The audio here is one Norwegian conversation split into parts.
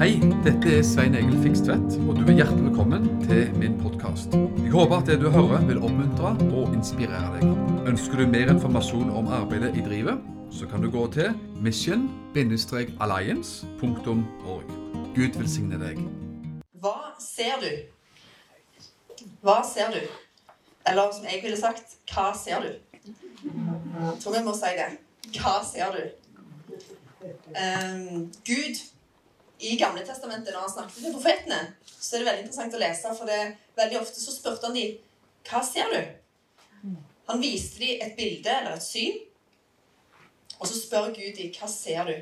Hei, dette er Svein Egil Fikstvedt, og du er hjertelig velkommen til min podkast. Jeg håper at det du hører vil oppmuntre og inspirere deg. Ønsker du mer informasjon om arbeidet i drivet, så kan du gå til mission-alliance.org. Gud velsigne deg. Hva ser du? Hva ser du? Eller som jeg ville sagt hva ser du? Jeg tror vi må si det. Hva ser du? Um, Gud i Gamle testamentet, når han snakket til profetene, så er det veldig interessant å lese, for det, veldig ofte så spurte han dem hva ser du? Han viste dem et bilde eller et syn, og så spør Gud dem hva ser du?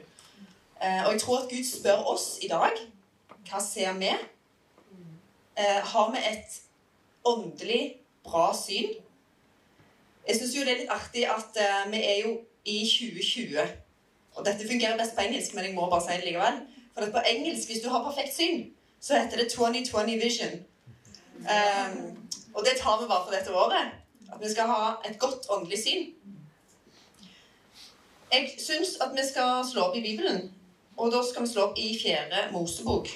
Eh, og jeg tror at Gud spør oss i dag hva ser vi? Eh, har vi et åndelig bra syn? Jeg syns jo det er litt artig at eh, vi er jo i 2020. Og dette fungerer best på engelsk, men jeg må bare si det likevel. For på engelsk, hvis du har perfekt syn, så heter det 2020 vision. Um, og det tar vi bare for dette året. At vi skal ha et godt åndelig syn. Jeg syns at vi skal slå opp i Bibelen. Og da skal vi slå opp i Fjerde Mosebok.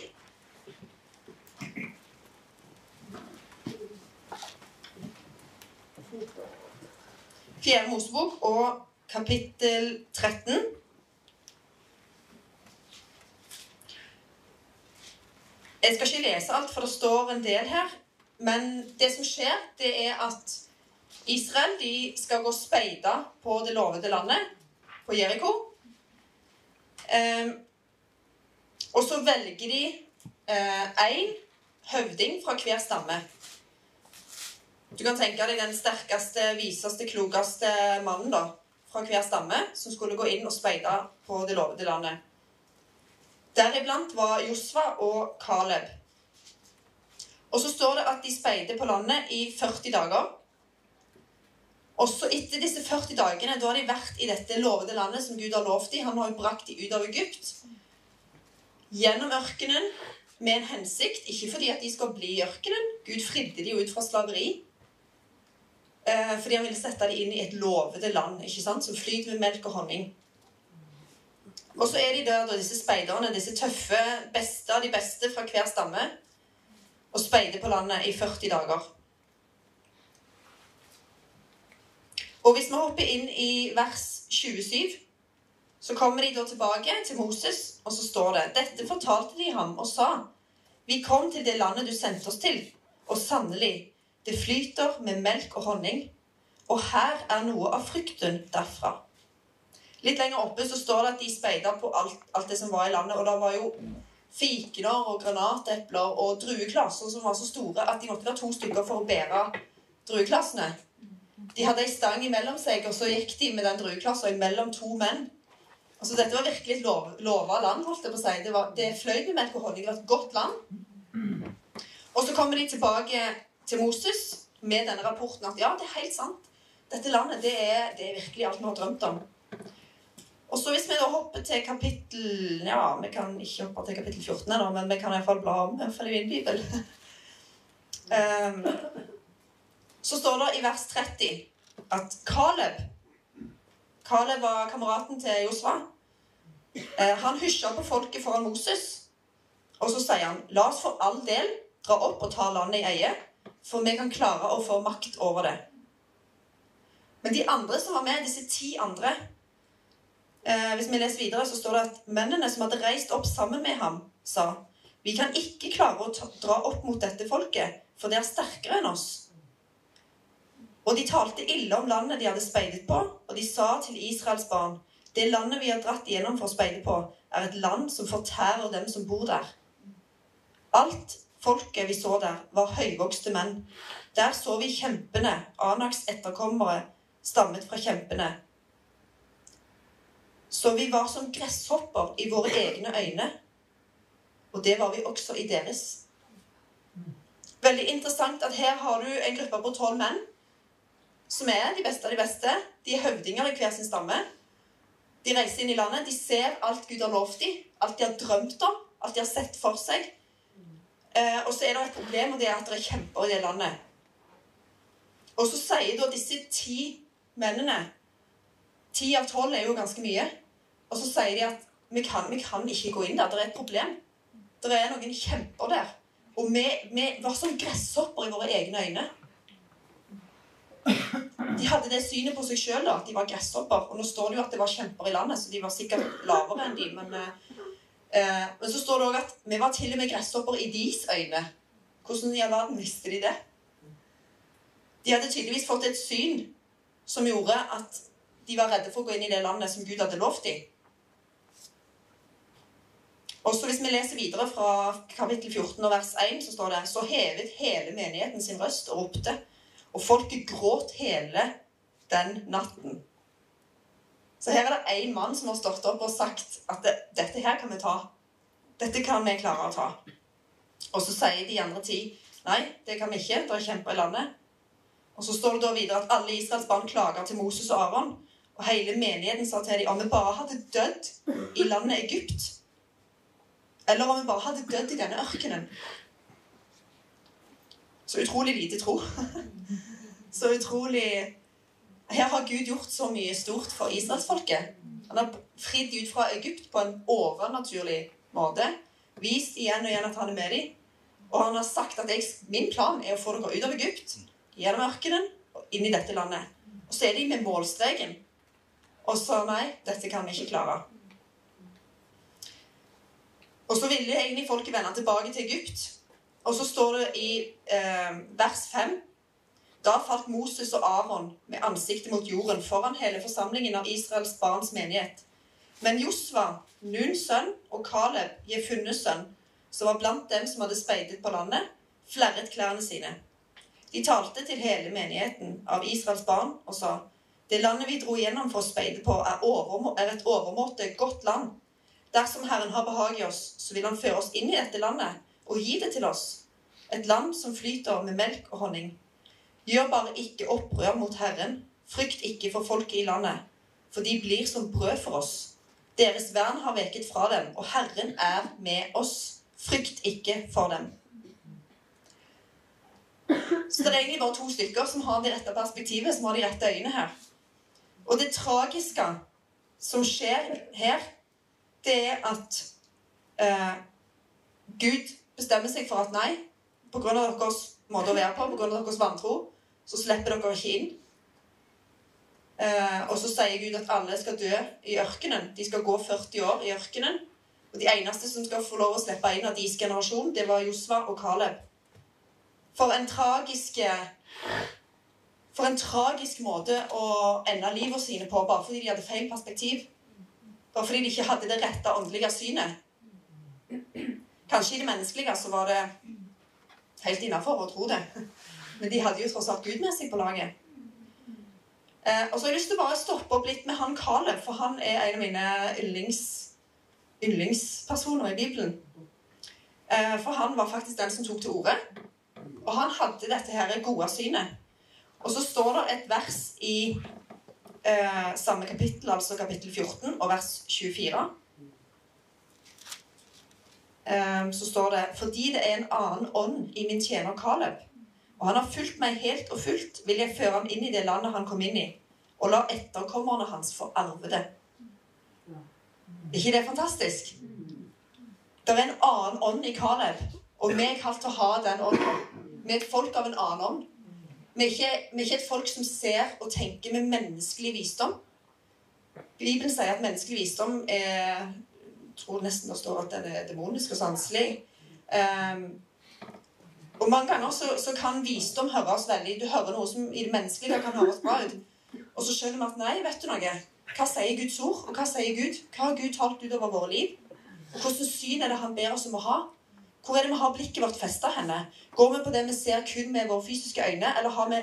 Fjerde Mosebok og kapittel 13. Jeg skal ikke lese alt, for det står en del her. Men det som skjer, det er at Israel de skal gå speida på det lovede landet, på Jeriko. Eh, og så velger de én eh, høvding fra hver stamme. Du kan tenke deg den sterkeste, viseste, klokeste mannen da, fra hver stamme som skulle gå inn og speide på det lovede landet. Deriblant var Josva og Caleb. Og så står det at de speide på landet i 40 dager. Også etter disse 40 dagene, da har de vært i dette lovede landet som Gud har lovt dem. Han har jo brakt dem ut av Egypt. Gjennom ørkenen med en hensikt. Ikke fordi at de skal bli i ørkenen. Gud fridde dem ut fra slaveri. Eh, fordi han ville sette dem inn i et lovede land ikke sant? som flyter med melk og honning. Og så er de der, da, disse speiderne, disse tøffe, beste av de beste fra hver stamme, og speider på landet i 40 dager. Og hvis vi hopper inn i vers 27, så kommer de da tilbake til Moses, og så står det Dette fortalte de ham og sa, Vi kom til det landet du sendte oss til, og sannelig, det flyter med melk og honning, og her er noe av frukten derfra. Litt lenger oppe så står det at de speida på alt, alt, det som var i landet. Og det var jo fikener og granatepler og drueklasser som var så store at de måtte være to stykker for å bære drueklassene. De hadde ei stang imellom seg, og så gikk de med den drueklassa imellom to menn. Altså Dette var virkelig et lov, lova land. holdt jeg på å si. Det, var, det fløy med melk honning. Et godt land. Og så kommer de tilbake til Moses med denne rapporten at ja, det er helt sant. Dette landet det er, det er virkelig alt vi har drømt om. Og så Hvis vi da hopper til kapittel Ja, vi kan ikke hoppe til kapittel 14 ennå, men vi kan iallfall bla om iallfall i min bibel. um, så står det i vers 30 at Caleb Caleb var kameraten til Josva. Uh, han hysja på folket foran Moses, og så sier han La oss for all del dra opp og ta landet i eie, for vi kan klare å få makt over det. Men de andre som var med, disse ti andre Eh, hvis vi leser videre, så står det at mennene som hadde reist opp sammen med ham, sa vi kan ikke klare å ta, dra opp mot dette folket, for det er sterkere enn oss. Og de talte ille om landet de hadde speidet på, og de sa til Israels barn, det landet vi har dratt igjennom for å speide på, er et land som fortærer dem som bor der. Alt folket vi så der, var høyvokste menn. Der så vi kjempene, Anaks etterkommere, stammet fra kjempene. Så vi var som gresshopper i våre egne øyne. Og det var vi også i deres. Veldig interessant at her har du en gruppe på tolv menn som er de beste av de beste. De er høvdinger i hver sin stamme. De reiser inn i landet. De ser alt Gud har lovt dem, alt de har drømt om, alt de har sett for seg. Eh, og så er det et problem, og det er at det er kjemper i det landet. Og så sier da disse ti mennene Ti av tolv er jo ganske mye. Og så sier de at vi kan, vi kan ikke gå inn der. Det er et problem. det er noen kjemper der. Og vi, vi var som gresshopper i våre egne øyne. De hadde det synet på seg sjøl at de var gresshopper. Og nå står det jo at det var kjemper i landet, så de var sikkert lavere enn de. Men, eh, men så står det òg at vi var til og med gresshopper i deres øyne. Hvordan i all verden visste de det? De hadde tydeligvis fått et syn som gjorde at de var redde for å gå inn i det landet som Gud hadde lovt dem. Også hvis vi leser videre fra kapittel 14 og vers 1, så står det Så hevet hele menigheten sin røst og ropte, og folket gråt hele den natten. Så her er det én mann som har stått opp og sagt at det, dette her kan vi ta. Dette kan vi klare å ta. Og så sier de andre ti nei, det kan vi ikke. Det er kjemper i landet. Og så står det da videre at alle Israels barn klager til Moses og Aron. Og hele menigheten sa til dem om vi bare hadde dødd i landet Egypt eller om vi bare hadde dødd i denne ørkenen. Så utrolig lite tro. Så utrolig Her har Gud gjort så mye stort for israelsfolket. Han har fridd ut fra Egypt på en overnaturlig måte. Vist igjen og igjen at han er med dem. Og han har sagt at jeg, min plan er å få dere ut av Egypt, gjennom ørkenen og inn i dette landet. Og så er de med målstreken. Og så nei, dette kan vi ikke klare. Og så ville egentlig folket vende tilbake til Egypt. Og så står det i eh, vers 5 Da falt Moses og Aron med ansiktet mot jorden foran hele forsamlingen av Israels barns menighet. Men Josva, Nuns sønn, og Caleb, Jefunnes sønn, som var blant dem som hadde speidet på landet, flerret klærne sine. De talte til hele menigheten av Israels barn og sa:" Det landet vi dro gjennom for å speide på, er, er et overmåte godt land. Dersom Herren har behag i oss, så vil Han føre oss inn i dette landet og gi det til oss. Et land som flyter med melk og honning. Gjør bare ikke opprør mot Herren. Frykt ikke for folket i landet, for de blir som brød for oss. Deres vern har veket fra dem, og Herren er med oss. Frykt ikke for dem. Så det er egentlig bare to stykker som har det rette perspektivet, som har de rette øynene her. Og det tragiske som skjer her, det er at eh, Gud bestemmer seg for at nei, pga. deres måte å være på, pga. deres vantro, så slipper dere ikke inn. Eh, og så sier Gud at alle skal dø i ørkenen. De skal gå 40 år i ørkenen. Og de eneste som skal få lov å slippe inn av deres generasjon, det var Josva og Caleb. For en tragisk For en tragisk måte å ende livet sine på bare fordi de hadde feil perspektiv. Bare fordi de ikke hadde det rette åndelige synet. Kanskje i det menneskelige så var det helt innafor å tro det. Men de hadde jo tross alt Gud med seg på laget. Eh, og så har jeg lyst til å bare stoppe opp litt med han Caleb, for han er en av mine yndlings, yndlingspersoner i Bibelen. Eh, for han var faktisk den som tok til orde. Og han hadde dette her gode synet. Og så står det et vers i eh, samme kapittel, altså kapittel 14 og vers 24, eh, så står det Fordi det er en annen ånd i min tjener Caleb, og han har fulgt meg helt og fullt, vil jeg føre ham inn i det landet han kom inn i, og la etterkommerne hans få arve det. Er ikke det fantastisk? Det er en annen ånd i Caleb, og vi er kalt til å ha den ånden. Vi er folk av en annen ånd. Vi er, ikke, vi er ikke et folk som ser og tenker med menneskelig visdom. Bibelen sier at menneskelig visdom er Jeg tror nesten det står at den er demonisk og sanselig. Um, og mange ganger så, så, kan visdom høres veldig Du hører noe som i det menneskelige kan høres bra ut. Og så skjønner vi at nei, vet du noe? Hva sier Guds ord? Og hva sier Gud? Hva har Gud talt utover våre liv? Og Hvilket syn er det han ber oss om å ha? Hvor er det vi har blikket vårt festa henne? Går vi på det vi ser kun med våre fysiske øyne, eller har vi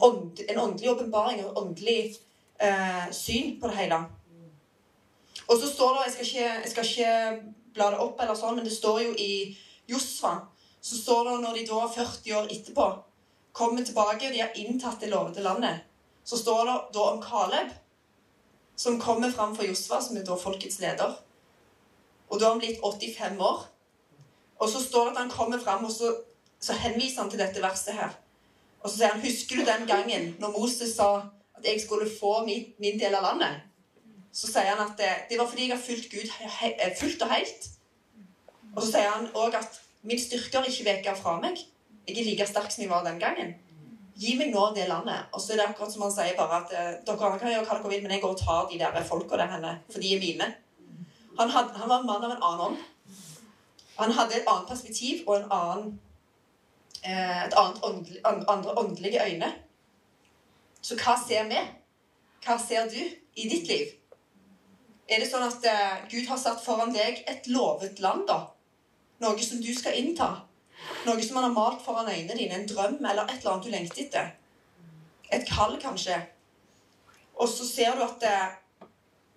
ånd, en åndelig åpenbaring og et åndelig eh, syn på det hele? Og så står det jeg skal, ikke, jeg skal ikke bla det opp, eller sånn, men det står jo i Josfa så står det når de da 40 år etterpå kommer tilbake og de har inntatt det lovede landet, så står det da om Caleb, som kommer fram for Josfa, som er da folkets leder. Og da har han blitt 85 år. Og så står det at han kommer fram, og så, så, henviser han til dette verset her. Og så sier han, 'Husker du den gangen når Moses sa at jeg skulle få min, min del av landet?' Så sier han at det, det var fordi jeg har fulgt Gud fullt og helt. Og så sier han òg at min styrke har ikke veket fra meg. Jeg er like sterk som jeg var den gangen. Gi meg nå det landet. Og så er det akkurat som han sier bare at eh, dere kan gjøre hva dere vil, men jeg går og tar de der folka der henne, for de er mine. Han, had, han var en mann av en annen ånd. Han hadde et annet perspektiv og en annen, eh, et annet åndelig, andre åndelige øyne. Så hva ser vi? Hva ser du i ditt liv? Er det sånn at eh, Gud har satt foran deg et lovet land, da? Noe som du skal innta? Noe som han har malt foran øynene dine? En drøm eller et eller annet du lengter etter? Et kall, kanskje? Og så ser du at eh,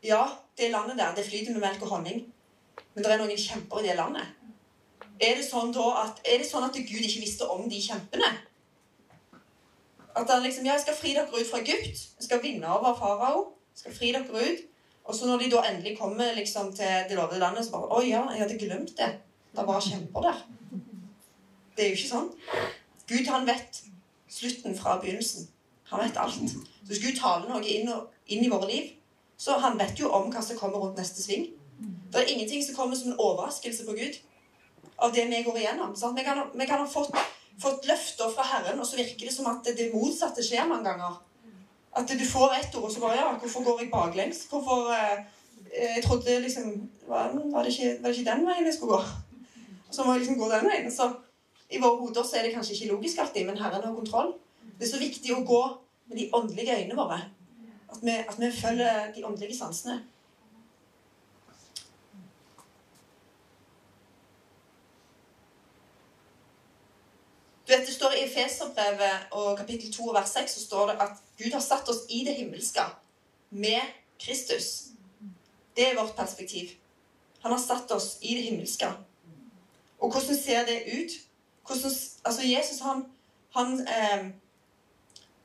ja, det landet der, det flyter med melk og honning. Men det er noen kjemper i det landet. Er det, sånn at, er det sånn at Gud ikke visste om de kjempene? At han liksom Ja, jeg skal fri dere ut fra Egypt. Jeg skal vinne over farao. Skal fri dere ut. Og så når de da endelig kommer liksom til det lovede landet, så bare Å ja, jeg hadde glemt det. Det var kjemper der. Det er jo ikke sånn. Gud, han vet slutten fra begynnelsen. Han vet alt. Så hvis Gud taler noe inn, inn i våre liv, så han vet jo om hva som kommer rundt neste sving. Det er ingenting som kommer som en overraskelse på Gud av det vi går igjennom. Vi kan, vi kan ha fått, fått, løfter fra Herren, og så virker det som at det motsatte skjer mange ganger. At du får ett ord, og så bare Ja, hvorfor går jeg baklengs? Hvorfor eh, Jeg trodde liksom var, var, det ikke, var, det ikke, den veien jeg skulle gå? Så må jeg liksom gå den veien. Så i våre hoder så er det kanskje ikke logisk alltid, men Herren har kontroll. Det er så viktig å gå med de åndelige øynene våre. At vi, at vi følger de åndelige sansene. Du vet, Det står i Efeserbrevet og kapittel 2 vers 6 så står det at Gud har satt oss i det himmelske med Kristus. Det er vårt perspektiv. Han har satt oss i det himmelske. Og hvordan ser det ut? Hvordan, altså Jesus, han, han eh,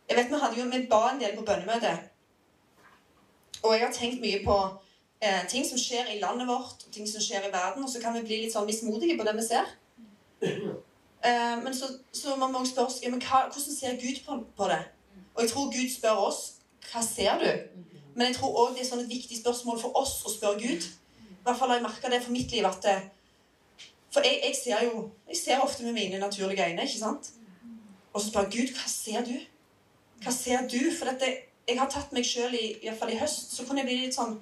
Jeg vet vi hadde jo, vi ba en del på bønnemøtet. Og jeg har tenkt mye på eh, ting som skjer i landet vårt, ting som skjer i verden, og så kan vi bli litt sånn mismodige på det vi ser. Eh, men så, så man må også spørre seg hvordan ser Gud på, på, det? Og jeg tror Gud spør oss hva ser du? Men jeg tror òg det er sånn et viktig spørsmål for oss å spørre Gud. I hvert fall har jeg merka det for mitt liv at det, For jeg, jeg, ser jo Jeg ser ofte med mine naturlige øyne, ikke sant? Og så spør jeg Gud, hva ser du? Hva ser du? For dette, jeg har tatt meg sjøl, i, i i høst, så kunne jeg bli litt sånn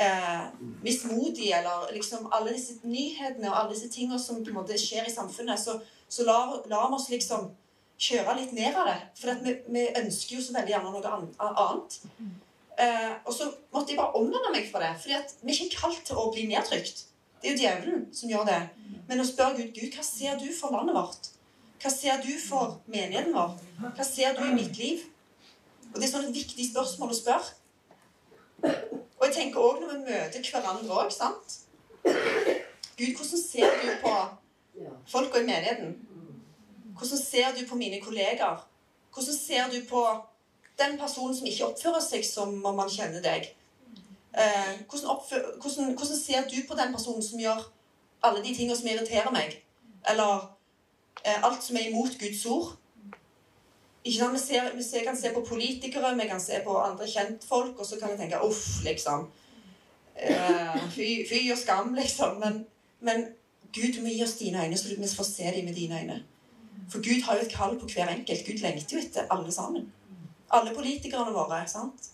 eh, mismodig, eller liksom alle disse nyhetene og alle disse tingene som på en måte skjer i samfunnet. så så lar, lar vi oss liksom kjøre litt ned av det. For vi, vi, ønsker jo så veldig gjerne noe annet. Eh, og så måtte jeg bare omvende meg for det. For vi er ikke kalt til å bli nedtrykt. Det er jo djevelen som gjør det. Men å spørre Gud Gud, hva ser du for landet vårt? Hva ser du for menigheten vår? Hva ser du i mitt liv? Og Det er sånne viktige spørsmål å spørre. Og jeg tenker òg når vi møter hverandre òg, sant Gud, hvordan ser du på folka i menigheten? Hvordan ser du på mine kolleger? Hvordan ser du på den personen som ikke oppfører seg som om man kjenner deg? Eh, hvordan, oppfører, hvordan, hvordan, ser du på den personen som gjør alle de tingene som irriterer meg? Eller eh, alt som er imot Guds ord? Ikke sant? Vi, ser, vi ser, kan se på politikere, vi kan se på andre kjentfolk, og så kan vi tenke uff, liksom. Eh, fy, fy, og skam, liksom. Men, men Gud, du må gi oss dine øyne, så vi får se dem med dine øyne. For Gud har jo et kall på hver enkelt. Gud lengter jo etter alle sammen. Alle politikerne våre. sant?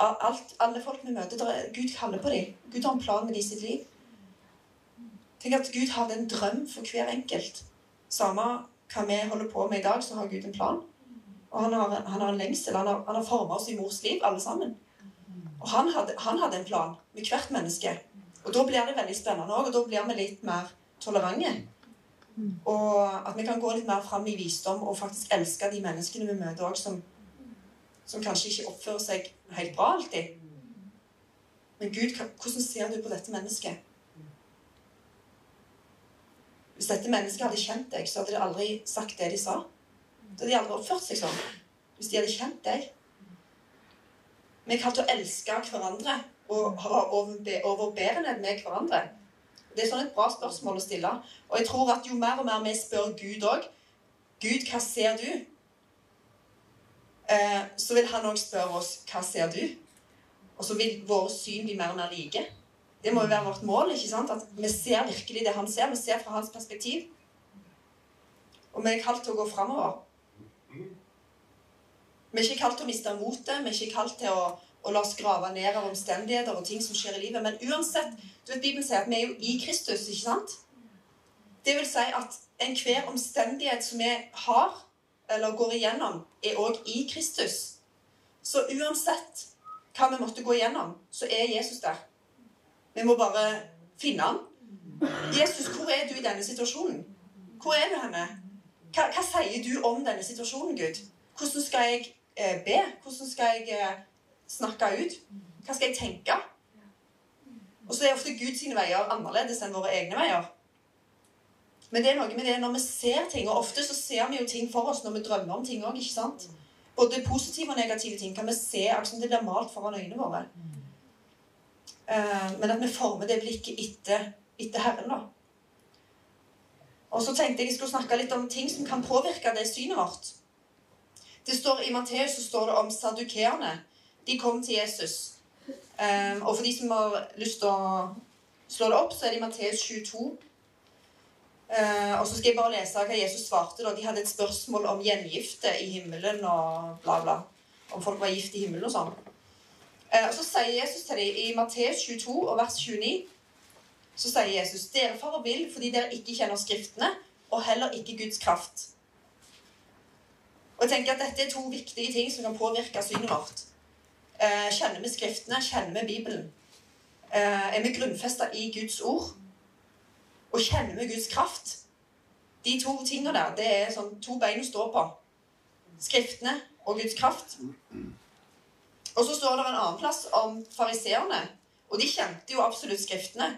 Alt, alle folk vi møter, er, Gud kaller på dem. Gud har en plan med dem sitt liv. Tenk at Gud hadde en drøm for hver enkelt. Samme hva vi holder på med i dag, så har Gud en plan. Og han har, han har en lengsel. Han har, han har forma oss i mors liv, alle sammen. Og han hadde, han hadde en plan med hvert menneske. Og da blir det veldig spennende òg, og da blir vi litt mer tolerante. Og at vi kan gå litt mer fram i visdom og faktisk elske de menneskene vi møter òg, som, som, kanskje ikke oppfører seg helt bra alltid. Men Gud, hvordan ser du på dette mennesket? Hvis dette mennesket hadde kjent deg, så hadde de aldri sagt det de sa. Da hadde de aldri oppført seg sånn. Hvis de hadde kjent deg. Vi er kalt å elske hverandre og ha overbærenhet med hverandre? Det er sånn et bra spørsmål å stille. Og jeg tror at jo mer og mer vi spør Gud òg Gud, hva ser du? Eh, så vil han òg spørre oss hva ser du? Og så vil våre syn bli mer og mer like. Det må jo være vårt mål. ikke sant? At vi ser virkelig det han ser. Vi ser fra hans perspektiv. Og vi er kalt til å gå framover. Vi er ikke kalt til å miste motet. Vi er ikke kalt til å, å la oss grave ned av omstendigheter og ting som skjer i livet. Men uansett du vet Bibelen sier at vi er jo i Kristus, ikke sant? Det vil si at enhver omstendighet som vi har, eller går igjennom, er òg i Kristus. Så uansett hva vi måtte gå igjennom, så er Jesus der. Vi må bare finne ham. Jesus, hvor er du i denne situasjonen? Hvor er du henne? Hva, hva sier du om denne situasjonen, Gud? Hvordan skal jeg eh, be? Hvordan skal jeg eh, snakke ut? Hva skal jeg tenke? Og så er ofte Guds veier annerledes enn våre egne veier. Men det er noe med det når vi ser ting, og ofte så ser vi jo ting for oss når vi drømmer om ting òg? Både positive og negative ting kan vi se akkurat som det blir malt foran øynene våre. Uh, men at vi former det blikket etter, etter Herren, da. Og så tenkte jeg jeg skulle snakke litt om ting som kan påvirke det synet vårt. Det står I Matteus står det om sadukeerne. De kom til Jesus. Um, og for de som har lyst til å slå det opp, så er det i Matteus 22. Uh, og så skal jeg bare lese hva Jesus svarte. da. De hadde et spørsmål om gjengifte i himmelen og bla, bla. Om folk var gift i himmelen og sånn. Uh, og så sier Jesus til dem i Matteus 22 og vers 29 så sier Jesus dere farer vill fordi dere ikke kjenner Skriftene, og heller ikke Guds kraft. Og jeg tenker at Dette er to viktige ting som kan påvirke synet vårt. Eh, kjenner vi Skriftene? Kjenner vi Bibelen? Eh, er vi grunnfesta i Guds ord? Og kjenner vi Guds kraft? De to tingene der, det er sånn to bein å stå på. Skriftene og Guds kraft. Og så står det en annen plass om fariseerne. Og de kjente jo absolutt Skriftene.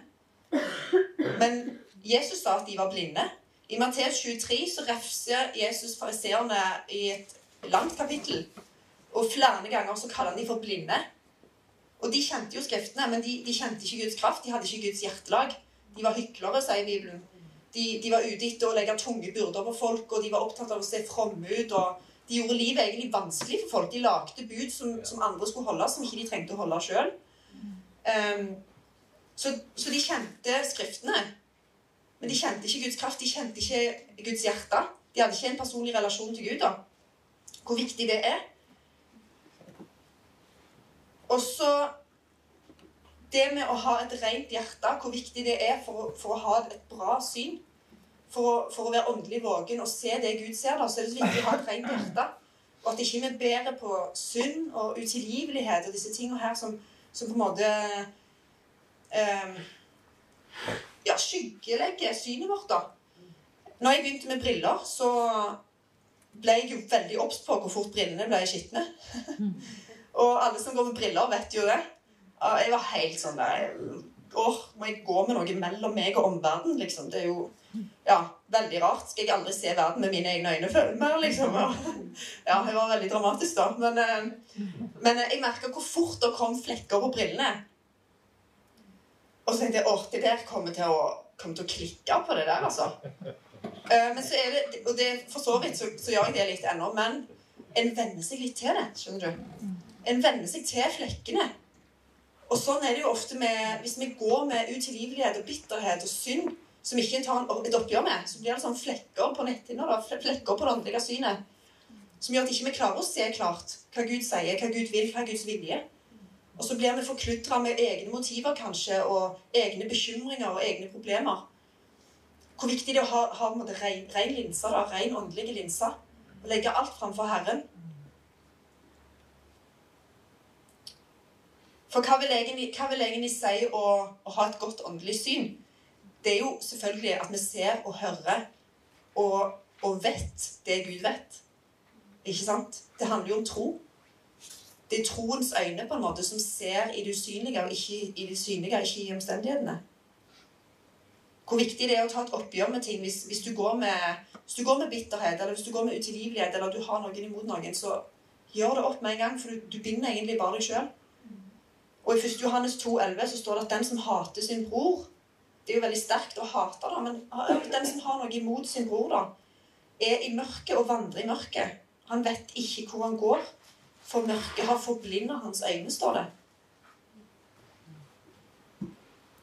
Men Jesus sa at de var blinde. I Matteus 23 så refser Jesus fariseerne i et langt kapittel. Og flere ganger så kaller han de for blinde. Og de kjente jo Skriftene, men de, de, kjente ikke Guds kraft. De hadde ikke Guds hjertelag. De var hyklere, sier Bibelen. De, de var ute etter å legge tunge byrder på folk, og de var opptatt av å se fromme ut. og De gjorde livet egentlig vanskelig for folk. De lagde bud som, som andre skulle holde, som ikke de trengte å holde sjøl. Um, så, så, de kjente Skriftene. Men de kjente ikke Guds kraft. De kjente ikke Guds hjerte. De hadde ikke en personlig relasjon til Gud. da. Hvor viktig det er. Og så det med å ha et rent hjerte, hvor viktig det er for, for å ha et bra syn. For for å, være åndelig våken og se det Gud ser, da, så er det så viktig å ha et rent hjerte. Og at ikke vi bærer på synd og utilgivelighet og disse tingene her som, som på en måte eh, ja, skyggelegger synet vårt, da. Når jeg begynte med briller, så ble jeg jo veldig obs på hvor fort brillene ble skitne. Og alle som går med briller, vet jo det. Jeg var helt sånn der Åh, må jeg gå med noe mellom meg og omverdenen, liksom? Det er jo ja, veldig rart. Skal jeg aldri se verden med mine egne øyne mer, liksom? Ja, jeg var veldig dramatisk, da. Men, eh, men jeg merka hvor fort det kom flekker på brillene. Og så tenkte jeg åh, det der kommer til å, til å klikke på det der, altså. Uh, men så er det, Og det, for så vidt så, så gjør jeg det litt ennå, men en venner seg litt til det. skjønner du? En venner seg til flekkene. Og sånn er det jo ofte med Hvis vi går med utilgivelighet og bitterhet og synd som ikke en tar et oppgjør med, så blir det sånn flekker på netthinna, flekker på det åndelige synet, som gjør at ikke vi ikke klarer å se klart hva Gud sier, hva Gud vil, hva er Guds vilje. Og så blir vi forkludra med egne motiver kanskje, og egne bekymringer og egne problemer. Hvor viktig det er å ha, ha ren, ren linse, da, ren åndelige linse. Å legge alt framfor Herren. For hva vil egentlig, hva vil egentlig si å, å, ha et godt åndelig syn? Det er jo selvfølgelig at vi ser og hører og, og vet det Gud vet. Ikke sant? Det handler jo om tro. Det er troens øyne på en måte som ser i det usynlige og ikke i det synlige, ikke i omstendighetene. Hvor viktig det er å ta et oppgjør med ting. Hvis, hvis, du med, hvis, du går med, bitterhet eller hvis du går med utilgivelighet eller du har noen imot noen, så gjør det opp med en gang, for du, du binder egentlig bare deg sjøl. Og i 1. Johannes 2,11 så står det at den som hater sin bror Det er jo veldig sterkt å hate, da, men den som har noe imot sin bror, da, er i mørket og vandrer i mørket. Han vet ikke hvor han går. For mørket har forblinda hans øyne, står det.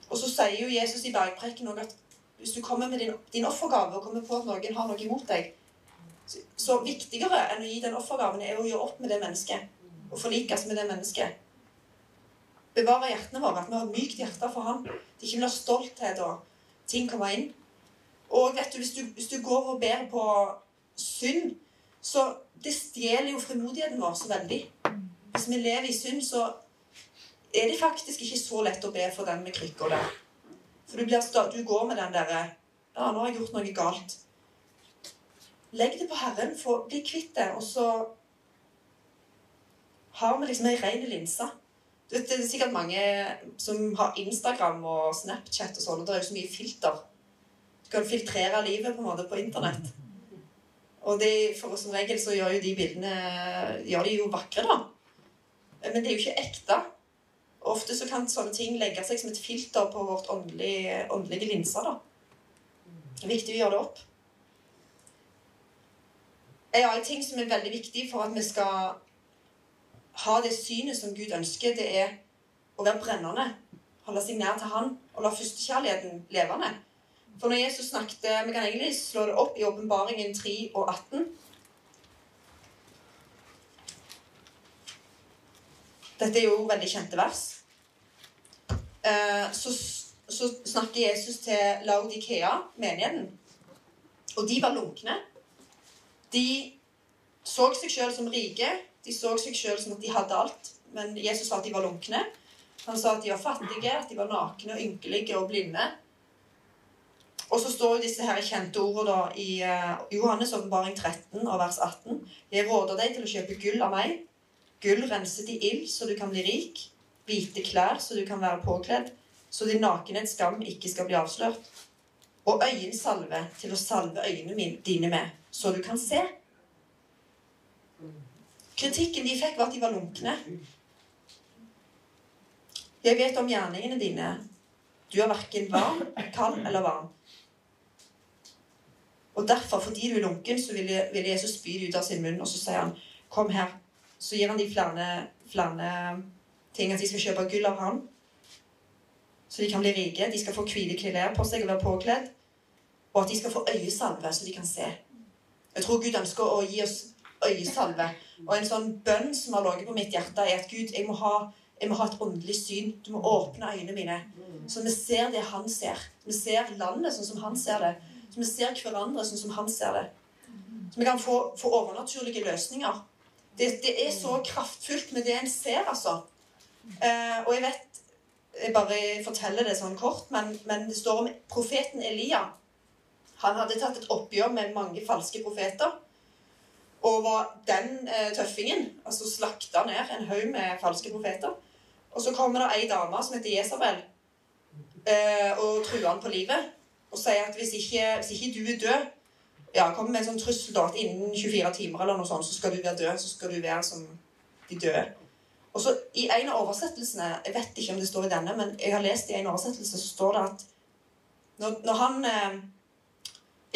Og så sier jo Jesus i bergprekken også at hvis du kommer med din, din offergave og kommer på at noen har noe imot deg, så, så viktigere enn å gi den offergaven er å gjøre opp med det mennesket. Og forlikes med det mennesket. Bevare hjertene våre, at vi har mykt hjerte for ham. Det ikke ha stolthet og ting kommer inn. Og vet du, hvis du, hvis du går og ber på synd, så det stjeler jo frimodigheten vår så veldig. Hvis vi lever i synd, så er det faktisk ikke så lett å be for den med krykker der. For du, blir, du går med den derre Ja, nå har jeg gjort noe galt. Legg det på Herren, få bli kvitt det, og så har vi liksom ei rein linse. Du vet, Det er sikkert mange som har Instagram og Snapchat og sånn, og det er jo så mye filter. Du kan filtrere livet på en måte på internett. Og de, for Som regel så gjør jo de bildene gjør de jo vakre, da. Men det er jo ikke ekte. Ofte så kan sånne ting legge seg som et filter på vårt åndelige, åndelige linser. da. Det er viktig å gjøre det opp. En annen ting som er veldig viktig for at vi skal ha det synet som Gud ønsker, det er å være brennende. Holde seg nær til Han og la førstekjærligheten levende. For når Jesus snakket Vi kan egentlig slå det opp i Åpenbaringen 3 og 18. Dette er jo veldig kjente vers. Eh, så, så snakker Jesus til Laudikea, menigheten. Og de var lunkne. De så seg sjøl som rike. De så seg sjøl som at de hadde alt. Men Jesus sa at de var lunkne. Han sa at de var fattige, at de var nakne og ynkelige og blinde. Og så står jo disse her kjente ordene i uh, Johannes' åpenbaring 13 og vers 18. Jeg råder deg til å kjøpe gull av meg, Gull renset i ild, så du kan bli rik. Hvite klær, så du kan være påkledd. Så din nakenhets skam ikke skal bli avslørt. Og øyensalve til å salve øynene dine med, så du kan se. Kritikken de fikk, var at de var lunkne. Jeg vet om gjerningene dine. Du er verken varm, kald eller varm. Og derfor, fordi du er lunken, så ville, ville Jesus spy det ut av sin munn, og så sier han, 'Kom her, så gir han de flere, flere ting. At de skal kjøpe gull av ham. Så de kan bli rike. De skal få hvite klær på seg og være påkledd. Og at de skal få øyesalve, så de kan se. Jeg tror Gud ønsker å gi oss øyesalve. Og en sånn bønn som har ligget på mitt hjerte, er at Gud, jeg må, ha, jeg må ha et åndelig syn. Du må åpne øynene mine, så vi ser det han ser. Vi ser landet sånn som han ser det. Så vi ser hverandre sånn som han ser det. Så vi kan få, få overnaturlige løsninger det, det, er så kraftfullt med det en ser, altså. Eh, og jeg vet Jeg bare forteller det sånn kort, men, men, det står om profeten Elia. Han hadde tatt et oppgjør med mange falske profeter. Og var den eh, tøffingen. Altså slakta ned en haug med falske profeter. Og så kommer det ei dame som heter Jesabel, eh, og truer han på livet. Og sier at hvis ikke, hvis ikke du er død ja, kommer med en sånn trussel da, at innen 24 timer eller noe sånt, så skal du være død. Så skal du være som de døde. Og så I en av oversettelsene Jeg vet ikke om det står i denne, men jeg har lest i en oversettelse så står det at når, når han eh,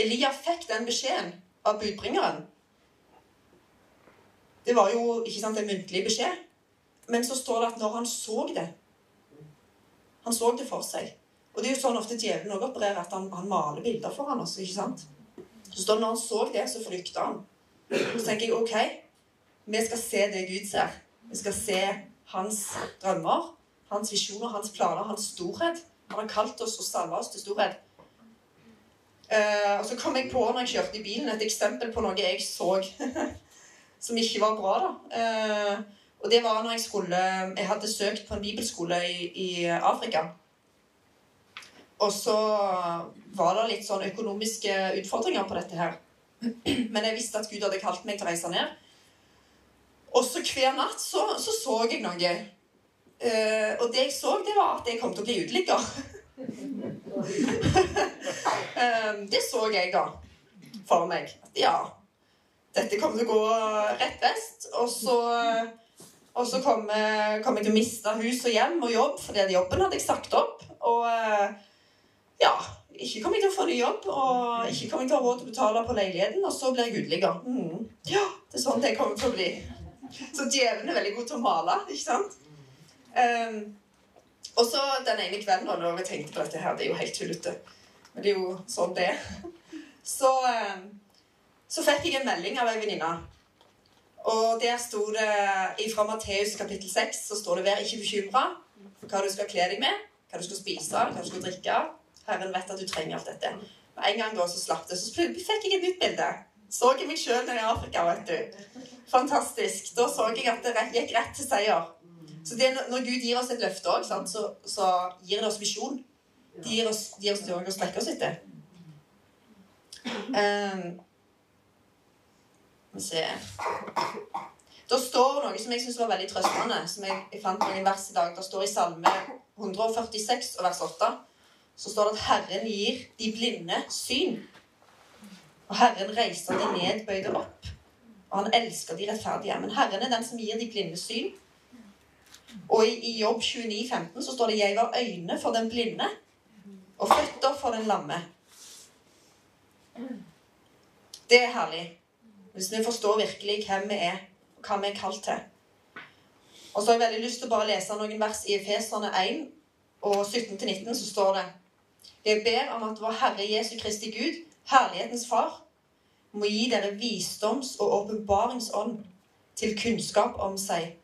Elia fikk den beskjeden av budbringeren Det var jo ikke sant, en muntlig beskjed. Men så står det at når han så det Han så det for seg. Og det er jo sånn ofte djevelen også opererer, at han, han maler bilder for han også, ikke sant? Så står det når han så det, så flykta han. Så tenker jeg OK, vi skal se det Gud ser. Vi skal se hans drømmer, hans visjoner, hans planer, hans storhet. Han har kalt oss og salva oss til storhet. Uh, og så kom jeg på når jeg kjørte i bilen, et eksempel på noe jeg så som ikke var bra. da. Uh, og det var når jeg skulle Jeg hadde søkt på en bibelskole i, i Afrika. Og så var det litt sånn økonomiske utfordringer på dette her. Men jeg visste at Gud hadde kalt meg til å reise ned. Og så hver natt så så, så jeg noe. Uh, og det jeg så, det var at jeg kom til å bli uteligger. uh, det så jeg da for meg. Ja, dette kommer til å gå rett vest. Og så, og så kom, kom, jeg til å miste hus og hjem og jobb, for den jobben hadde jeg sagt opp. Og uh, ja, ikke kommer jeg til å få ny jobb, og ikke kommer jeg til å ha råd til å betale på leiligheten, og så blir jeg uteligger. Mm. Ja, det er sånn det kommer til å bli. Så djevelen er veldig god til å male, ikke sant? Um, Og så den ene kvelden da når jeg tenkte på dette her, det er jo helt tullete. Men det er jo sånn det er. Så, eh, så fikk jeg en melding av ei venninne. Og der sto det fra Matteus kapittel 6 så står det 'Vær ikke bekymra for hva du skal kle deg med, hva du skal spise, hva du skal drikke'. Herren vet at du trenger alt dette. Med en gang da så slapp det, så fikk jeg et nytt bilde. Så jeg meg sjøl i Afrika, vet du. Fantastisk. Da så jeg at det gikk rett til seier. Så det, når Gud gir oss et løfte òg, så, så, gir det oss visjon. De gir oss, de gir oss noe å strekke oss etter. Um, se. Det står noe som jeg syns var veldig trøstende, som jeg, jeg fant noen vers i dag. Det står i Salme 146 og vers 8 så står det at Herren gir de blinde syn. Og Herren reiser de nedbøyde opp. Og han elsker de rettferdige. Men Herren er den som gir de blinde syn. Og i Jobb 29, 15 så står det 'Jeg var øyne for den blinde og føtter for den lamme'. Det er herlig. Hvis vi forstår virkelig hvem vi er, og hva vi er kalt til. Og så har jeg veldig lyst til å bare lese noen vers i Efeserne 1 og 17-19, så står det Jeg ber om at vår Herre Jesu Kristi Gud, herlighetens Far, må gi dere visdoms- og åpenbaringsånd til kunnskap om seg,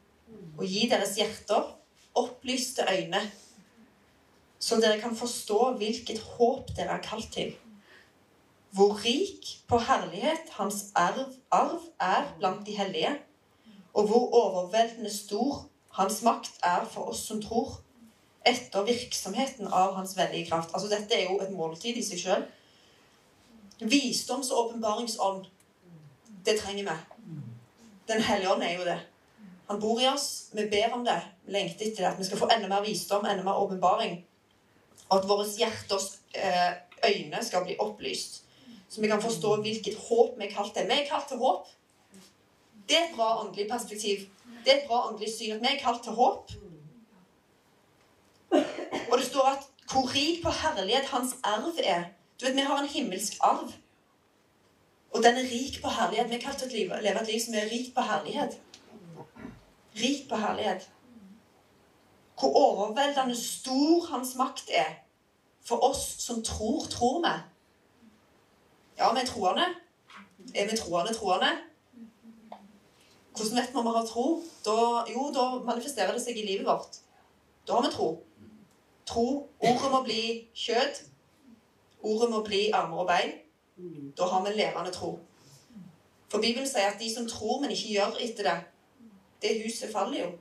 og gi deres hjerter opplyste øyne, så dere kan forstå hvilket håp dere er kalt til hvor rik på herlighet hans arv, arv er blant de hellige, og hvor overveldende stor hans makt er for oss som tror, etter virksomheten av hans veldige kraft. Altså, dette er jo et måltid i seg sjøl. Visdoms- og åpenbaringsånd, det trenger vi. Den hellige ånd er jo det. Han bor i oss. Vi ber om det. Vi lengter etter det. At vi skal få enda mer visdom, enda mer åpenbaring. Og at våre hjerters eh, øyne skal bli opplyst. Så vi kan forstå hvilket håp vi er kalt til. Vi er kalt til håp. Det er et bra åndelig perspektiv. Det er et bra åndelig syn at vi er kalt til håp. Og det står at hvor rik på herlighet hans arv er. Du vet, Vi har en himmelsk arv. Og den er rik på herlighet. Vi er kalt til å leve et liv som er rikt på herlighet. Rik på herlighet. Hvor overveldende stor hans makt er for oss som tror, tror vi. Ja, vi er troende. Er vi troende troende? Hvordan vet vi om vi har tro? Da, jo, da manifesterer det seg i livet vårt. Da har vi tro. Tro. Ordet må bli kjøtt. Ordet må bli armer og bein. Da har vi en levende tro. For Bibelen sier at de som tror, men ikke gjør etter det, det huset faller jo.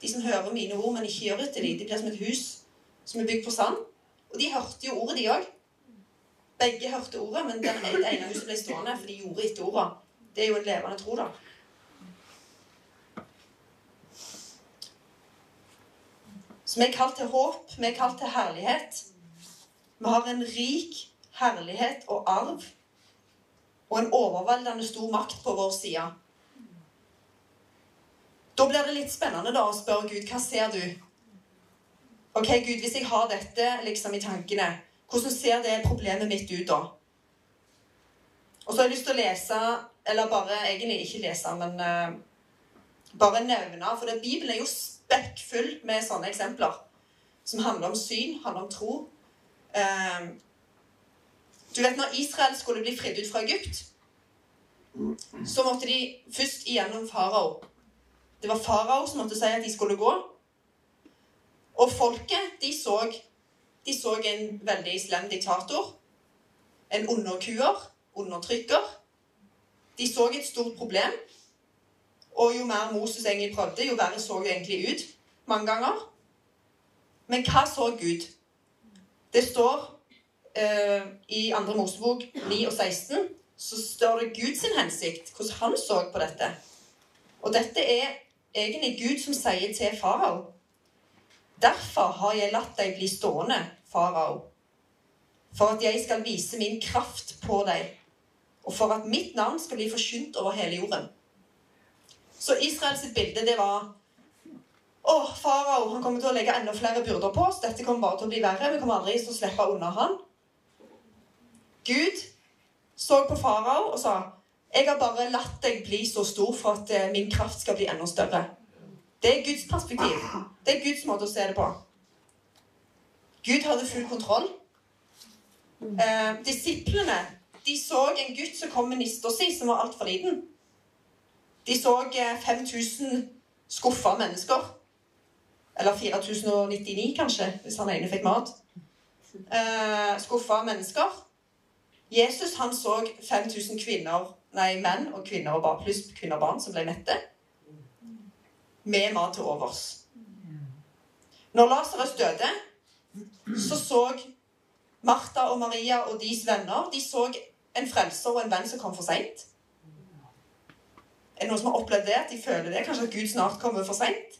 De som hører mine ord, men ikke gjør etter dem, de blir som et hus som er bygd på sand. Og de hørte jo ordet, de òg. Begge hørte ordet, men den ene huset ble stående, for de gjorde etter ordene. Det er jo en levende tro, da. Så vi er kalt til håp, vi er kalt til herlighet. Vi har en rik herlighet og arv og en overveldende stor makt på vår side. Da blir det litt spennende da å spørre Gud hva ser du? Ok, Gud, hvis jeg har dette liksom i tankene hvordan ser det problemet mitt ut da? Og så har jeg lyst til å lese, eller bare egentlig ikke lese, men uh, bare nevne For det, Bibelen er jo spekkfull med sånne eksempler. Som handler om syn, handler om tro. Uh, du vet når Israel skulle bli fridd ut fra Egypt, så måtte de først igjennom farao. Det var farao som måtte si at de skulle gå. Og folket, de så de så en veldig slem diktator. En underkuer. Undertrykker. De så et stort problem. Og jo mer Moses egentlig prøvde, jo verre så det egentlig ut mange ganger. Men hva så Gud? Det står uh, i 2. Mosebok 9 og 16 så står det Guds hensikt, hvordan han så på dette. Og dette er egentlig Gud som sier til farao Derfor har jeg latt deg bli stående, farao, for at jeg skal vise min kraft på deg, og for at mitt navn skal bli forkynt over hele jorden. Så Israels bilde, det var Å, farao han kommer til å legge enda flere byrder på oss. Dette kommer bare til å bli verre. Vi kommer aldri til å slippe unna han. Gud så på farao og sa jeg har bare latt deg bli så stor for at eh, min kraft skal bli enda større. Det er Guds perspektiv. Det er Guds måte å se det på. Gud hadde full kontroll. Eh, disiplene de så en gutt som kom med nista si, som var altfor liten. De så 5000 skuffa mennesker. Eller 4099, kanskje, hvis han ene fikk mat. Eh, skuffa mennesker. Jesus han så 5000 kvinner, nei, menn og kvinner og barn, pluss kvinner og barn som ble mette. Med mat til overs. Når Lasarus døde, så så Martha og Maria og deres venner de så en frelser og en venn som kom for seint. Er det noen som har opplevd det? At de føler det? Kanskje at Gud snart kommer for seint?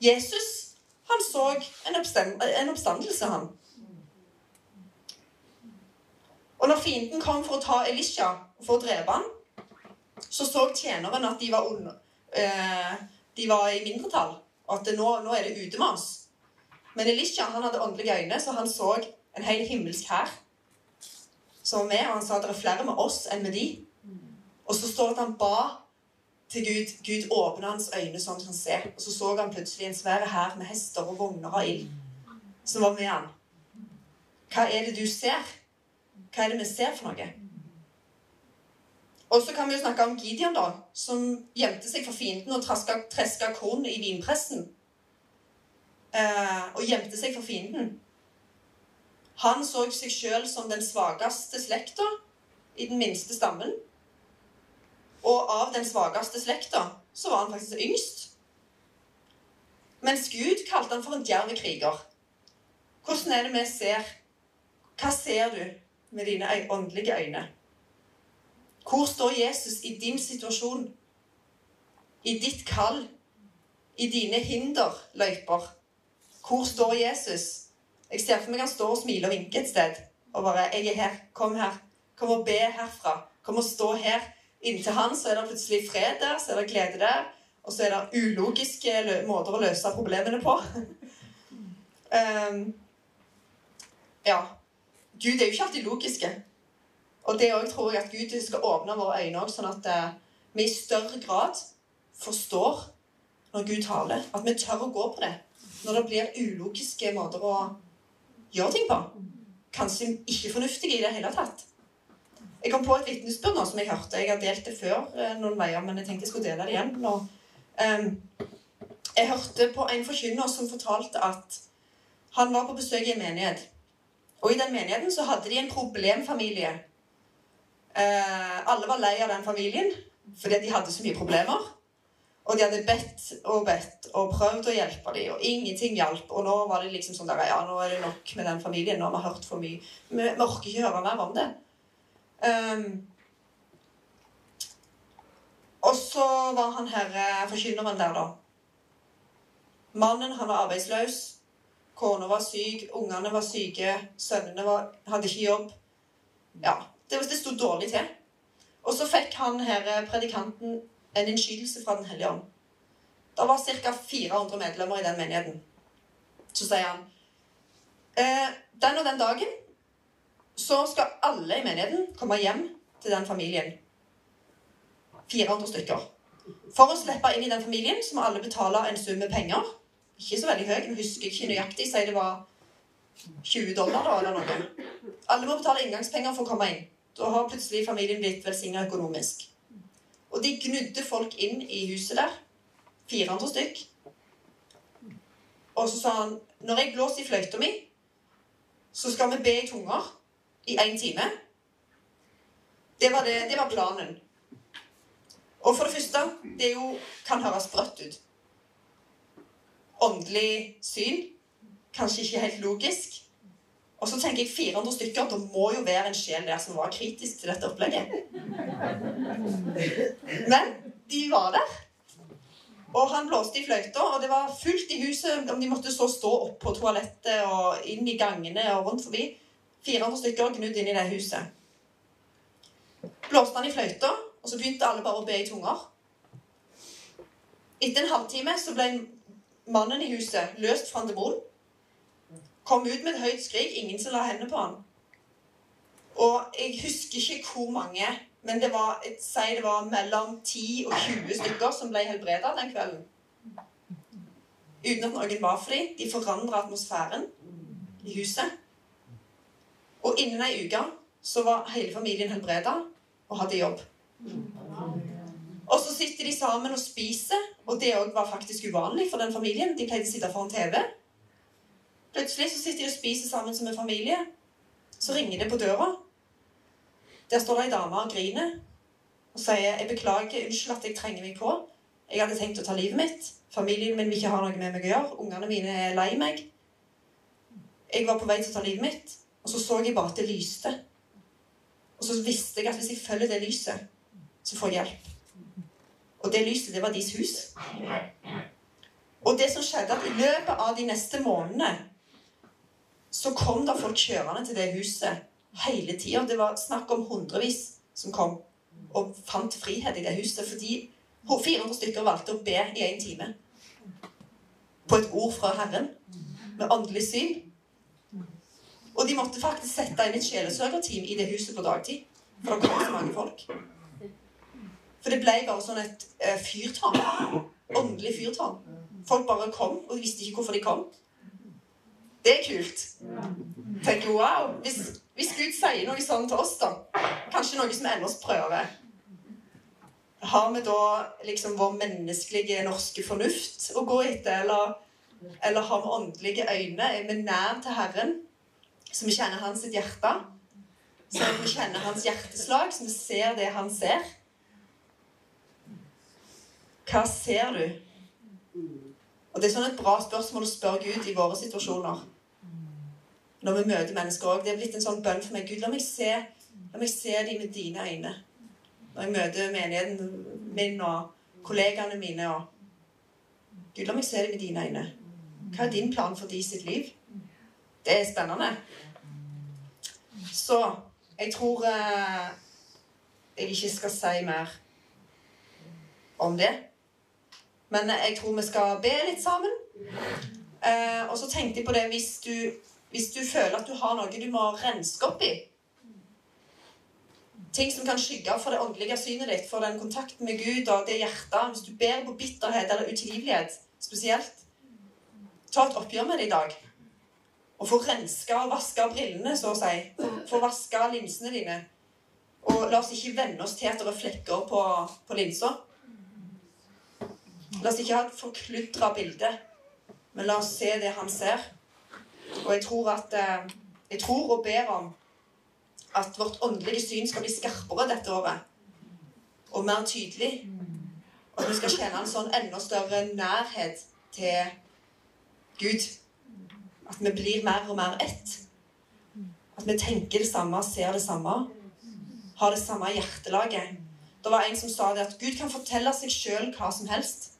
Jesus han så en, en oppstandelse, han. Og når fienden kom for å ta Elisha for å drepe han, så så tjeneren at de var, under, eh, de var i mindretall, og at nå, nå, er det ute med oss. Men Elisha han hadde åndelige øyne, så han så en hel himmelsk hær som var med, og han sa at det er flere med oss enn med de. Og så står det at han ba til Gud. Gud åpna hans øyne sånn at han ser. Og så så han plutselig en svær hær med hester og vogner av ild som var med han. Hva er det du ser? Hva er det vi ser for noe? Og så kan vi jo snakke om Gideon, da, som gjemte seg for fienden og treska korn i vinpressen. Eh, og gjemte seg for fienden. Han så seg sjøl som den svakeste slekta i den minste stammen. Og av den svakeste slekta så var han faktisk yngst. Mens Gud kalte han for en djerv kriger. Hvordan er det vi ser? Hva ser du med dine åndelige øyne? Hvor står Jesus i din situasjon? I ditt kall? I dine hinderløyper? Hvor står Jesus? Jeg ser for meg han står og smiler og vinker et sted. Og bare 'Jeg er her. Kom her. Kom og be herfra. Kom og stå her.' Inntil han så er det plutselig fred der, så er det glede der. Og så er det ulogiske måter å løse problemene på. um, ja. Gud er jo ikke alltid logiske. Og det òg tror jeg at Gud skal åpne våre øyne òg, sånn at uh, vi i større grad forstår når Gud taler. At vi tør å gå på det. Når det blir ulogiske måter å gjøre ting på. Kanskje ikke fornuftige i det hele tatt. Jeg kom på et vitnesbyrd nå som jeg hørte. Jeg har delt det før eh, noen veier, men jeg tenkte jeg skulle dele det igjen nå. Um, jeg hørte på en forkynner som fortalte at han var på besøk i en menighet. Og i den menigheten så hadde de en problemfamilie. Uh, alle var lei av den familien fordi de hadde så mye problemer. Og de hadde bedt og bedt og prøvd å hjelpe dem, og ingenting hjalp. Og nå var det liksom sånn der Ja, nå er det nok med den familien. Nå har vi hørt for mye. Vi, vi orker ikke høre mer om det. Um, og så var han her eh, forkynneren der, da. Mannen han var arbeidsløs. Kona var syk, ungene var syke, sønnene var, hadde ikke jobb. Ja, det, det sto dårlig til. Og så fikk han her eh, predikanten en innskytelse fra Den hellige ånd. Det var ca. 400 medlemmer i den menigheten. Så sier han eh, Den og den dagen så skal alle i menigheten komme hjem til den familien. 400 stykker. For å slippe inn i den familien så må alle betale en sum med penger. Ikke så veldig høy, men husker ikke nøyaktig. Sier det var 20 dollar da, eller noe. Alle må betale inngangspenger for å komme inn. Da har plutselig familien blitt velsigna økonomisk. Og de gnudde folk inn i huset der. 400 stykk. Og så sa han når jeg blåser i fløyta mi, så skal vi be i tunger i én time. Det var, det, det var, planen. Og for det første Det jo, kan høres sprøtt ut. Åndelig syn. Kanskje ikke helt logisk. Og så tenker jeg 400 stykker. Det må jo være en sjel der som var kritisk til dette opplegget. Men de var der. Og han blåste i fløyta, og det var fullt i huset. Om de måtte så stå opp på toalettet og inn i gangene og rundt forbi. 400 stykker gnudd inn i det huset. Blåste han i fløyta, og så begynte alle bare å be i tunger. Etter en halvtime så ble mannen i huset løst fra en demon. Kom ut med et høyt skrik. Ingen som la hendene på han. Og jeg husker ikke hvor mange, men det var, jeg sier det var mellom 10 og 20 stykker som ble helbreda den kvelden. uten at noen var for dem. De forandra atmosfæren i huset. Og innen ei uke så var hele familien helbreda og hadde jobb. Og så sitter de sammen og spiser, og det òg var faktisk uvanlig for den familien. De pleide å sitte foran TV. Plutselig så sitter de og spiser sammen som en familie. Så ringer det på døra. Der står det ei dame og griner og sier 'Jeg beklager, unnskyld at jeg trenger meg på. Jeg hadde tenkt å ta livet mitt. Familien min vil ikke ha noe med meg å gjøre. Ungene mine er lei meg. Jeg var på vei til å ta livet mitt, og så så jeg bare at det lyste. Og så visste jeg at hvis jeg følger det lyset, så får jeg hjelp. Og det lyset, det var deres hus. Og det som skjedde, at i løpet av de neste månedene så kom det folk kjørende til det huset hele tida. Det var snakk om hundrevis som kom og fant frihet i det huset. Fordi 400 stykker valgte å be i én time. På et ord fra Herren. Med åndelig syn. Og de måtte faktisk sette inn et sjelesørgerteam i det huset på dagtid. For det kom så mange folk. For det ble bare sånn et uh, fyrtårn. Åndelig fyrtårn. Folk bare kom, og de visste ikke hvorfor de kom. Det er kult. Tenker wow. Hvis, hvis Gud sier noe sånn til oss, da Kanskje noe som ender oss prøver. Har vi da liksom vår menneskelige norske fornuft å gå etter, eller, eller har vi åndelige øyne? Er vi nær til Herren? Så vi kjenner hans hjerte? Så vi kjenner hans hjerteslag, så vi ser det han ser? Hva ser du? Og Det er sånn et bra spørsmål å spørre Gud i våre situasjoner. Når vi møter mennesker òg. Det er blitt en sånn bønn for meg. Gud, la meg se, la meg se dem med dine øyne. Når jeg møter menigheten min og kollegaene mine og Gud, la meg se dem med dine øyne. Hva er din plan for de sitt liv? Det er spennende. Så jeg tror eh, jeg ikke skal si mer om det. Men jeg tror vi skal be litt sammen. Eh, og så tenkte jeg på det hvis du, hvis du føler at du har noe du må renske opp i Ting som kan skygge for det åndelige synet ditt, for den kontakten med Gud og det hjertet. Hvis du ber på bitterhet eller utilgivelighet spesielt, ta et oppgjør med det i dag. Og få renska og vaska brillene, så å si. Få vaska linsene dine. Og la oss ikke venne oss til at det er flekker på, på linsa. La oss ikke ha et forkludra bilde, men la oss se det han ser. Og jeg tror at eh, Jeg tror og ber om at vårt åndelige syn skal bli skarpere dette året. Og mer tydelig. Og at vi skal kjenne en sånn enda større nærhet til Gud. At vi blir mer og mer ett. At vi tenker det samme, ser det samme. Har det samme hjertelaget. Det var en som sa det at Gud kan fortelle seg sjøl hva som helst.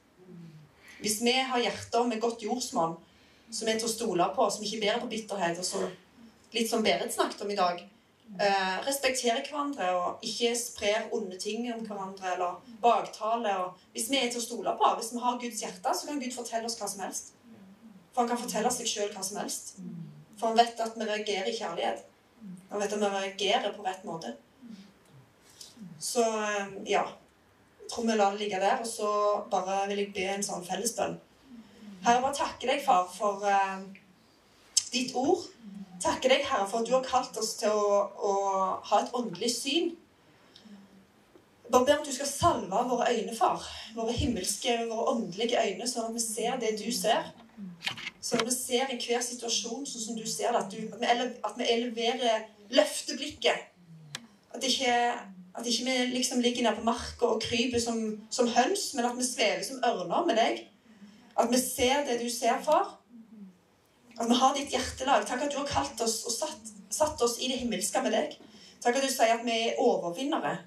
Hvis vi har hjerter med godt jordsmonn, som er til å stole på, som ikke bærer på bitterhet, og som litt som Berit snakket om i dag eh, Respekterer hverandre og ikke sprer onde ting om hverandre eller baktale. Hvis vi er til å stole på, hvis vi har Guds hjerte, så kan Gud fortelle oss hva som helst. For han kan fortelle seg sjøl hva som helst. For han vet at vi reagerer i kjærlighet. Han vet at vi reagerer på rett måte. Så eh, ja tror vi lar det ligge der, og så bare vil jeg be en sånn fellesbønn. Herre, bare takke deg, far, for uh, ditt ord. Takke deg, Herre, for at du har kalt oss til å, å ha et åndelig syn. Bare be om at du skal salve våre øyne, far. Våre himmelske, våre åndelige øyne, sånn at vi ser det du ser. Sånn at vi ser i hver situasjon sånn som du ser det. At, du, at, vi, eleverer løfteblikket. At ikke at ikke vi liksom ligger nede på marka og kryper som, som, høns, men at vi svever som ørner med deg. At vi ser det du ser, far. At vi har ditt hjertelag. Takk at du har kalt oss og satt, satt oss i det himmelske med deg. Takk at du sier at vi er overvinnere.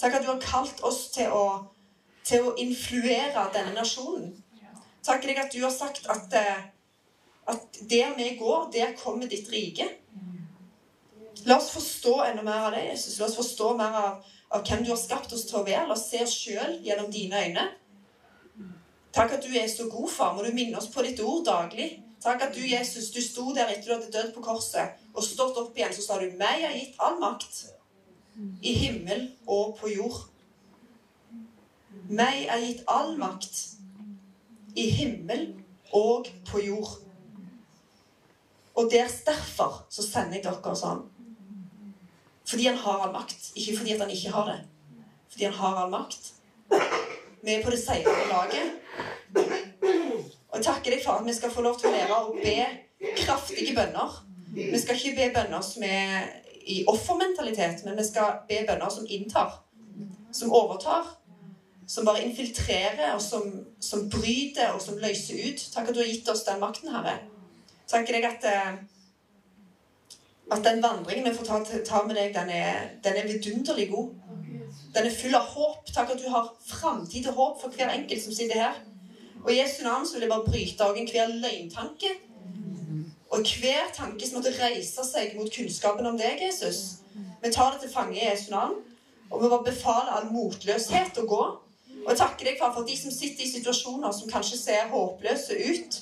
Takk at du har kalt oss til å, til å influere denne nasjonen. Takk deg at du har sagt at, eh, at der vi går, der kommer ditt rike. La oss forstå enda mer av det, Jesus. La oss forstå mer av, av hvem du har skapt oss til å være. La oss se oss sjøl gjennom dine øyne. Takk at du er så god, far. Må du minne oss på ditt ord daglig. Takk at du, Jesus, du sto der etter du hadde dødd på korset, og stått opp igjen. Så sa du, 'Meg er gitt all makt i himmel og på jord'. Meg er gitt all makt i himmel og på jord. Og der, derfor så sender jeg dere sånn. Fordi han har all makt. Ikke fordi han ikke har det. Fordi han har all makt. Vi er på det seirende laget. Og takker deg for at vi skal få lov til å lære å be kraftige bønner. Vi skal ikke be bønner som er i offermentalitet, men vi skal be bønner som inntar. Som overtar. Som bare infiltrerer, og som, som bryter, og som løser ut. Takk at du har gitt oss den makten, Herre. Takker deg at eh, at den vandringen vi får ta, ta med deg, den er, den er vidunderlig god. Den er full av håp. Takk at du har framtid og håp for hver enkelt som sitter her. Og i Jesu navn så vil jeg bare bryte av enhver løgntanke. Og hver tanke som måtte reise seg mot kunnskapen om deg, Jesus. Vi tar det til fange i Jesu navn. Og vi bare befaler all motløshet å gå. Og jeg takker deg, far, for de som sitter i situasjoner som kanskje ser håpløse ut.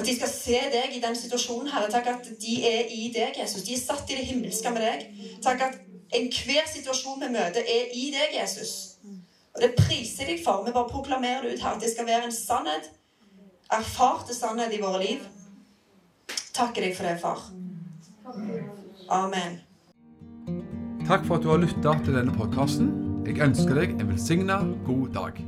At de skal se deg i den situasjonen, Herre. Takk at de er i deg, Jesus. De er satt i det himmelske med deg. Takk at enhver situasjon vi møter, er i deg, Jesus. Og det priser jeg deg for. Vi bare proklamerer det ut her. At det skal være en sannhet. Erfarte sannhet i våre liv. Takker deg for det, far. Amen. Takk for at du har lytta til denne podkasten. Jeg ønsker deg en velsigna god dag.